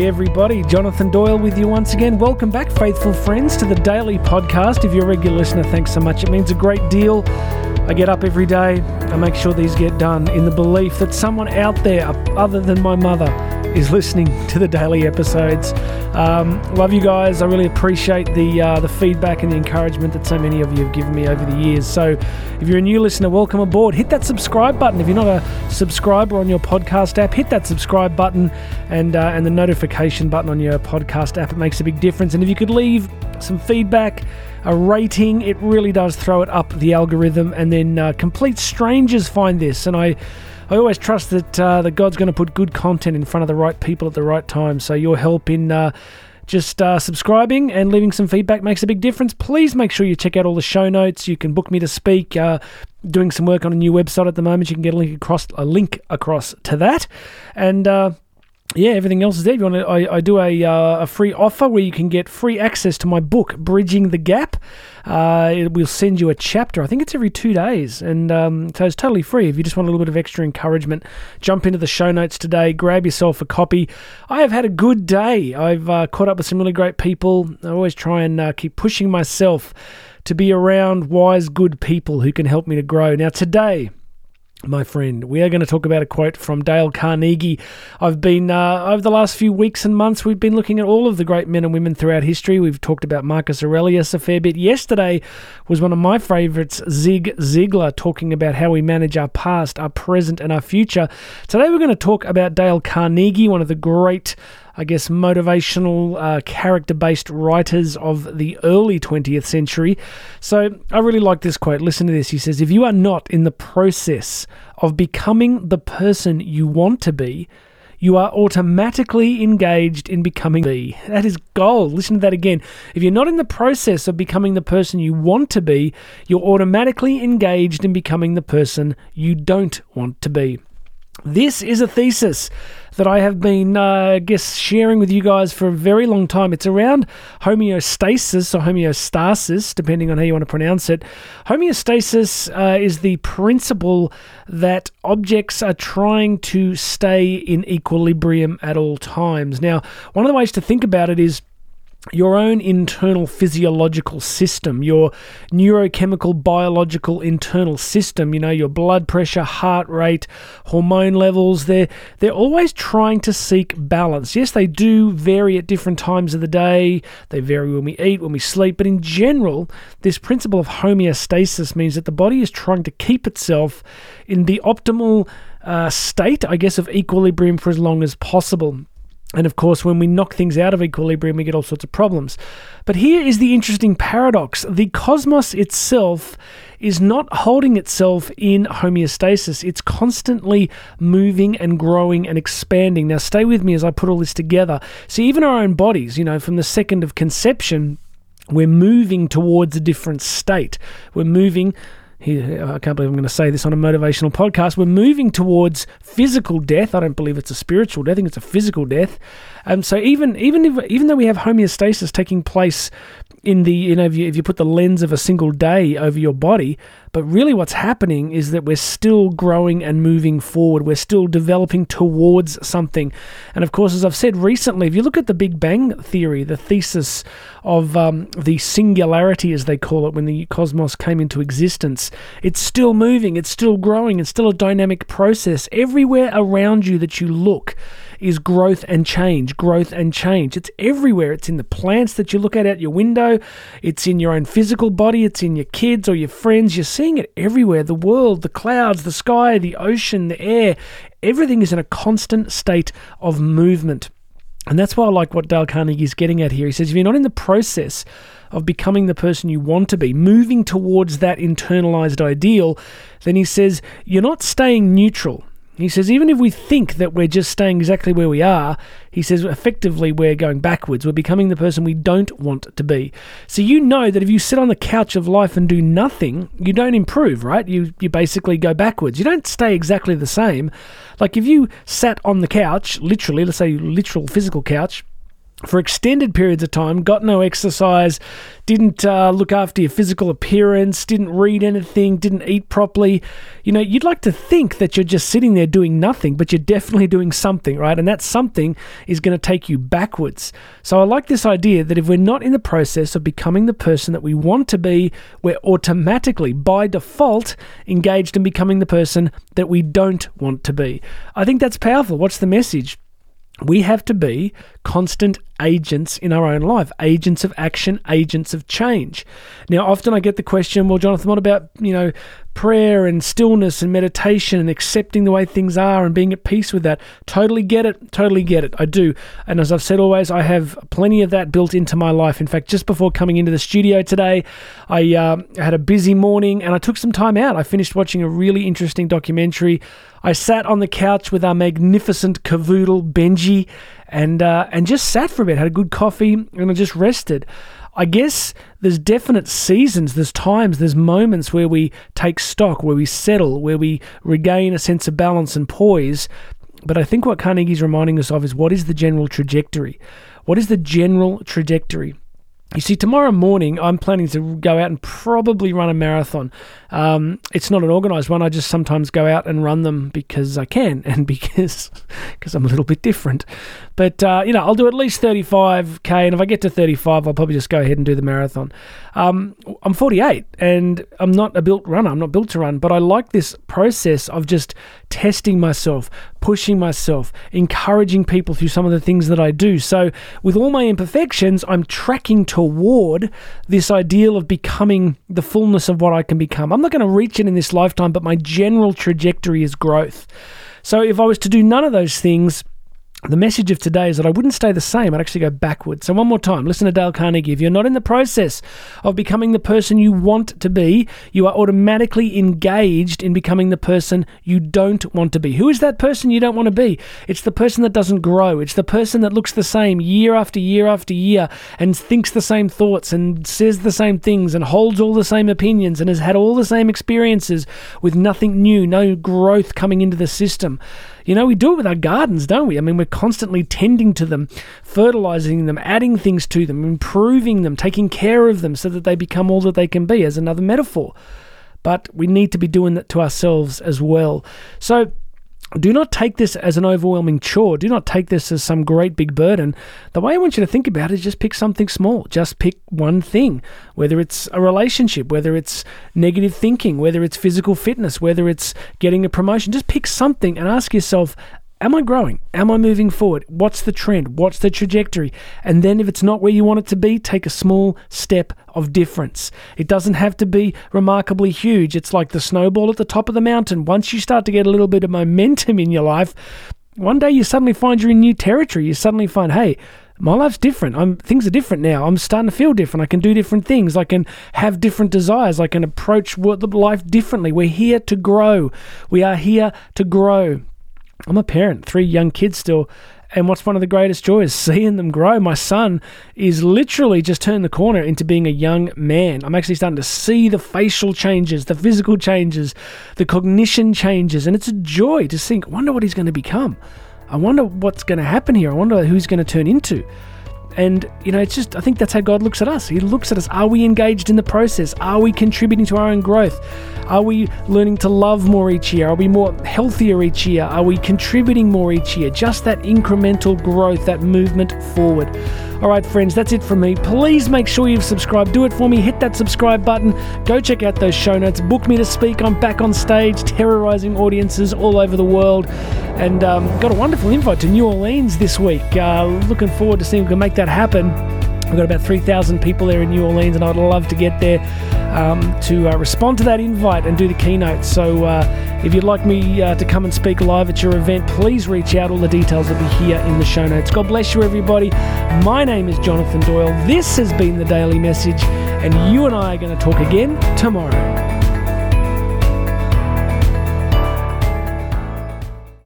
G'day, everybody. Jonathan Doyle with you once again. Welcome back, faithful friends, to the daily podcast. If you're a regular listener, thanks so much. It means a great deal. I get up every day, I make sure these get done in the belief that someone out there, other than my mother, is listening to the daily episodes. Um, love you guys. I really appreciate the uh, the feedback and the encouragement that so many of you have given me over the years. So, if you're a new listener, welcome aboard. Hit that subscribe button. If you're not a subscriber on your podcast app, hit that subscribe button and uh, and the notification button on your podcast app. It makes a big difference. And if you could leave some feedback a rating. It really does throw it up the algorithm, and then uh, complete strangers find this. And I I always trust that uh, that God's going to put good content in front of the right people at the right time. So your help in uh, just uh, subscribing and leaving some feedback makes a big difference. Please make sure you check out all the show notes. You can book me to speak. Uh, doing some work on a new website at the moment. You can get a link across a link across to that, and uh, yeah, everything else is there. If you want to, I, I do a, uh, a free offer where you can get free access to my book, Bridging the Gap. Uh, it will send you a chapter. I think it's every two days, and um, so it's totally free. If you just want a little bit of extra encouragement, jump into the show notes today. Grab yourself a copy. I have had a good day. I've uh, caught up with some really great people. I always try and uh, keep pushing myself to be around wise, good people who can help me to grow. Now today my friend. We are going to talk about a quote from Dale Carnegie. I've been, uh, over the last few weeks and months, we've been looking at all of the great men and women throughout history. We've talked about Marcus Aurelius a fair bit. Yesterday was one of my favourites, Zig Ziglar, talking about how we manage our past, our present, and our future. Today we're going to talk about Dale Carnegie, one of the great I guess, motivational, uh, character based writers of the early 20th century. So I really like this quote. Listen to this. He says, If you are not in the process of becoming the person you want to be, you are automatically engaged in becoming the. That is gold. Listen to that again. If you're not in the process of becoming the person you want to be, you're automatically engaged in becoming the person you don't want to be. This is a thesis that I have been, uh, I guess, sharing with you guys for a very long time. It's around homeostasis or homeostasis, depending on how you want to pronounce it. Homeostasis uh, is the principle that objects are trying to stay in equilibrium at all times. Now, one of the ways to think about it is your own internal physiological system, your neurochemical, biological internal system, you know, your blood pressure, heart rate, hormone levels, they're, they're always trying to seek balance. Yes, they do vary at different times of the day, they vary when we eat, when we sleep, but in general, this principle of homeostasis means that the body is trying to keep itself in the optimal uh, state, I guess, of equilibrium for as long as possible. And of course, when we knock things out of equilibrium, we get all sorts of problems. But here is the interesting paradox the cosmos itself is not holding itself in homeostasis, it's constantly moving and growing and expanding. Now, stay with me as I put all this together. See, even our own bodies, you know, from the second of conception, we're moving towards a different state. We're moving he, I can't believe I'm going to say this on a motivational podcast. We're moving towards physical death. I don't believe it's a spiritual death. I think it's a physical death. And so even even if even though we have homeostasis taking place in the you know if you, if you put the lens of a single day over your body but really what's happening is that we're still growing and moving forward we're still developing towards something and of course as i've said recently if you look at the big bang theory the thesis of um, the singularity as they call it when the cosmos came into existence it's still moving it's still growing it's still a dynamic process everywhere around you that you look is growth and change, growth and change. It's everywhere. It's in the plants that you look at out your window, it's in your own physical body, it's in your kids or your friends. You're seeing it everywhere the world, the clouds, the sky, the ocean, the air. Everything is in a constant state of movement. And that's why I like what Dale Carnegie is getting at here. He says if you're not in the process of becoming the person you want to be, moving towards that internalized ideal, then he says you're not staying neutral. He says, even if we think that we're just staying exactly where we are, he says, effectively we're going backwards. We're becoming the person we don't want to be. So you know that if you sit on the couch of life and do nothing, you don't improve, right? You, you basically go backwards. You don't stay exactly the same. Like if you sat on the couch, literally, let's say literal physical couch, for extended periods of time, got no exercise, didn't uh, look after your physical appearance, didn't read anything, didn't eat properly, you know, you'd like to think that you're just sitting there doing nothing, but you're definitely doing something, right? And that something is going to take you backwards. So I like this idea that if we're not in the process of becoming the person that we want to be, we're automatically, by default, engaged in becoming the person that we don't want to be. I think that's powerful. What's the message? we have to be constant agents in our own life, agents of action, agents of change. Now, often I get the question, well, Jonathan, what about, you know, prayer and stillness and meditation and accepting the way things are and being at peace with that? Totally get it. Totally get it. I do. And as I've said always, I have plenty of that built into my life. In fact, just before coming into the studio today, I uh, had a busy morning and I took some time out. I finished watching a really interesting documentary I sat on the couch with our magnificent cavoodle Benji, and uh, and just sat for had a good coffee, and I just rested. I guess there's definite seasons, there's times, there's moments where we take stock, where we settle, where we regain a sense of balance and poise. But I think what Carnegie's reminding us of is what is the general trajectory? What is the general trajectory? You see, tomorrow morning I'm planning to go out and probably run a marathon. Um, it's not an organised one. I just sometimes go out and run them because I can and because because I'm a little bit different. But uh, you know, I'll do at least 35k, and if I get to 35, I'll probably just go ahead and do the marathon. Um, I'm 48, and I'm not a built runner. I'm not built to run, but I like this process of just testing myself, pushing myself, encouraging people through some of the things that I do. So, with all my imperfections, I'm tracking toward this ideal of becoming the fullness of what I can become. I'm not going to reach it in this lifetime, but my general trajectory is growth. So, if I was to do none of those things, the message of today is that I wouldn't stay the same. I'd actually go backwards. So, one more time, listen to Dale Carnegie. If you're not in the process of becoming the person you want to be, you are automatically engaged in becoming the person you don't want to be. Who is that person you don't want to be? It's the person that doesn't grow. It's the person that looks the same year after year after year and thinks the same thoughts and says the same things and holds all the same opinions and has had all the same experiences with nothing new, no growth coming into the system. You know, we do it with our gardens, don't we? I mean, we're constantly tending to them, fertilizing them, adding things to them, improving them, taking care of them so that they become all that they can be, as another metaphor. But we need to be doing that to ourselves as well. So, do not take this as an overwhelming chore. Do not take this as some great big burden. The way I want you to think about it is just pick something small. Just pick one thing, whether it's a relationship, whether it's negative thinking, whether it's physical fitness, whether it's getting a promotion. Just pick something and ask yourself, Am I growing? Am I moving forward? What's the trend? What's the trajectory? And then, if it's not where you want it to be, take a small step of difference. It doesn't have to be remarkably huge. It's like the snowball at the top of the mountain. Once you start to get a little bit of momentum in your life, one day you suddenly find you're in new territory. You suddenly find, hey, my life's different. I'm things are different now. I'm starting to feel different. I can do different things. I can have different desires. I can approach the life differently. We're here to grow. We are here to grow. I'm a parent, three young kids still. And what's one of the greatest joys? Seeing them grow. My son is literally just turned the corner into being a young man. I'm actually starting to see the facial changes, the physical changes, the cognition changes. And it's a joy to think, wonder what he's going to become. I wonder what's going to happen here. I wonder who he's going to turn into. And, you know, it's just, I think that's how God looks at us. He looks at us. Are we engaged in the process? Are we contributing to our own growth? Are we learning to love more each year? Are we more healthier each year? Are we contributing more each year? Just that incremental growth, that movement forward. All right, friends, that's it from me. Please make sure you've subscribed. Do it for me. Hit that subscribe button. Go check out those show notes. Book me to speak. I'm back on stage, terrorizing audiences all over the world. And um, got a wonderful invite to New Orleans this week. Uh, looking forward to seeing if we can make that happen. We've got about 3,000 people there in New Orleans, and I'd love to get there um, to uh, respond to that invite and do the keynote. So, uh, if you'd like me uh, to come and speak live at your event, please reach out. All the details will be here in the show notes. God bless you, everybody. My name is Jonathan Doyle. This has been the Daily Message, and you and I are going to talk again tomorrow.